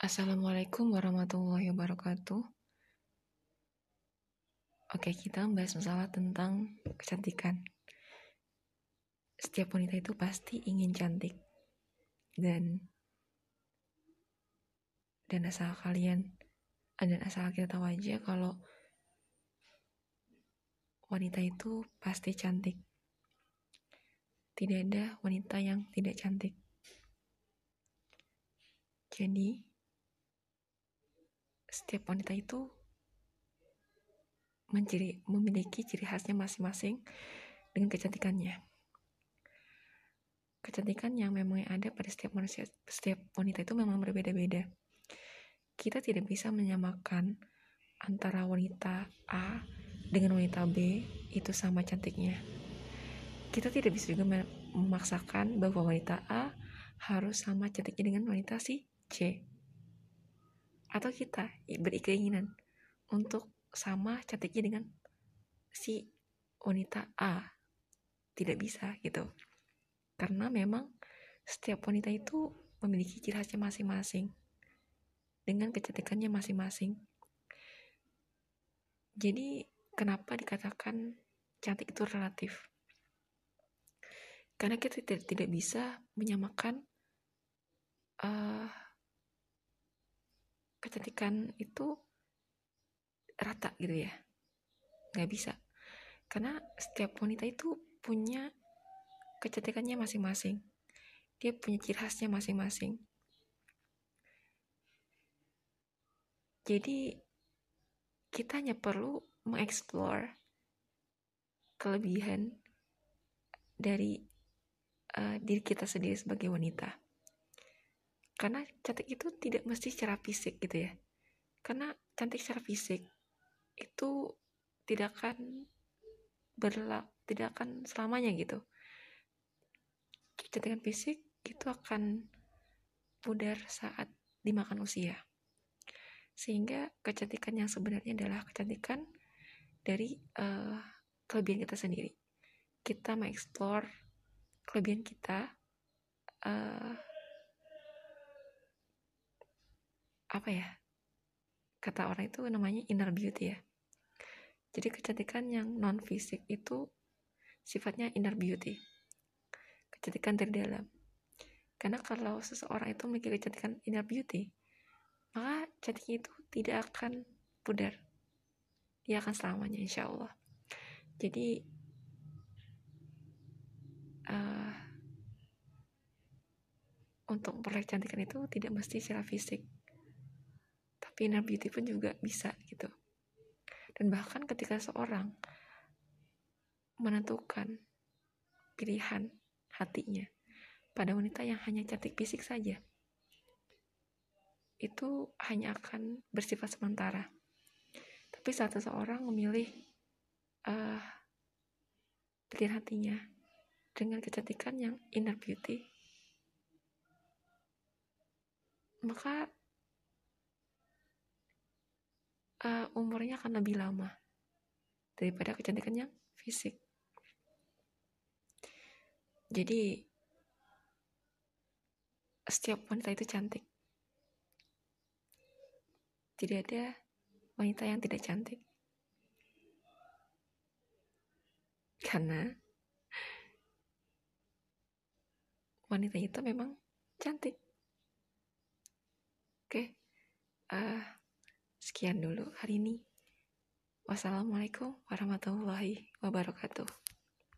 Assalamualaikum warahmatullahi wabarakatuh. Oke, kita membahas masalah tentang kecantikan. Setiap wanita itu pasti ingin cantik. Dan dan asal kalian dan asal kita tahu aja kalau wanita itu pasti cantik. Tidak ada wanita yang tidak cantik. Jadi, setiap wanita itu menciri, memiliki ciri khasnya masing-masing dengan kecantikannya. Kecantikan yang memang ada pada setiap manusia, setiap wanita itu memang berbeda-beda. Kita tidak bisa menyamakan antara wanita A dengan wanita B itu sama cantiknya. Kita tidak bisa juga memaksakan bahwa wanita A harus sama cantiknya dengan wanita si C atau kita berkeinginan untuk sama cantiknya dengan si wanita A. Tidak bisa gitu. Karena memang setiap wanita itu memiliki ciri khasnya masing-masing. Dengan kecantikannya masing-masing. Jadi kenapa dikatakan cantik itu relatif? Karena kita tidak, tidak bisa menyamakan uh, kecantikan itu rata gitu ya. Nggak bisa. Karena setiap wanita itu punya kecantikannya masing-masing. Dia punya ciri khasnya masing-masing. Jadi kita hanya perlu mengeksplor kelebihan dari uh, diri kita sendiri sebagai wanita karena cantik itu tidak mesti secara fisik gitu ya. Karena cantik secara fisik itu tidak akan berlak tidak akan selamanya gitu. Kecantikan fisik itu akan pudar saat dimakan usia. Sehingga kecantikan yang sebenarnya adalah kecantikan dari uh, kelebihan kita sendiri. Kita mengeksplor kelebihan kita uh, apa ya kata orang itu namanya inner beauty ya. Jadi kecantikan yang non fisik itu sifatnya inner beauty. Kecantikan dari dalam. Karena kalau seseorang itu memiliki kecantikan inner beauty maka cantiknya itu tidak akan pudar. Dia akan selamanya insya Allah. Jadi uh, untuk memperoleh kecantikan itu tidak mesti secara fisik inner beauty pun juga bisa gitu. Dan bahkan ketika seorang menentukan pilihan hatinya pada wanita yang hanya cantik fisik saja itu hanya akan bersifat sementara. Tapi saat seseorang memilih uh, pilihan hatinya dengan kecantikan yang inner beauty maka uh, umurnya akan lebih lama daripada kecantikannya fisik. Jadi setiap wanita itu cantik. Tidak ada wanita yang tidak cantik. Karena wanita itu memang cantik. Oke. Okay. Uh, eh, Sekian dulu hari ini. Wassalamualaikum warahmatullahi wabarakatuh.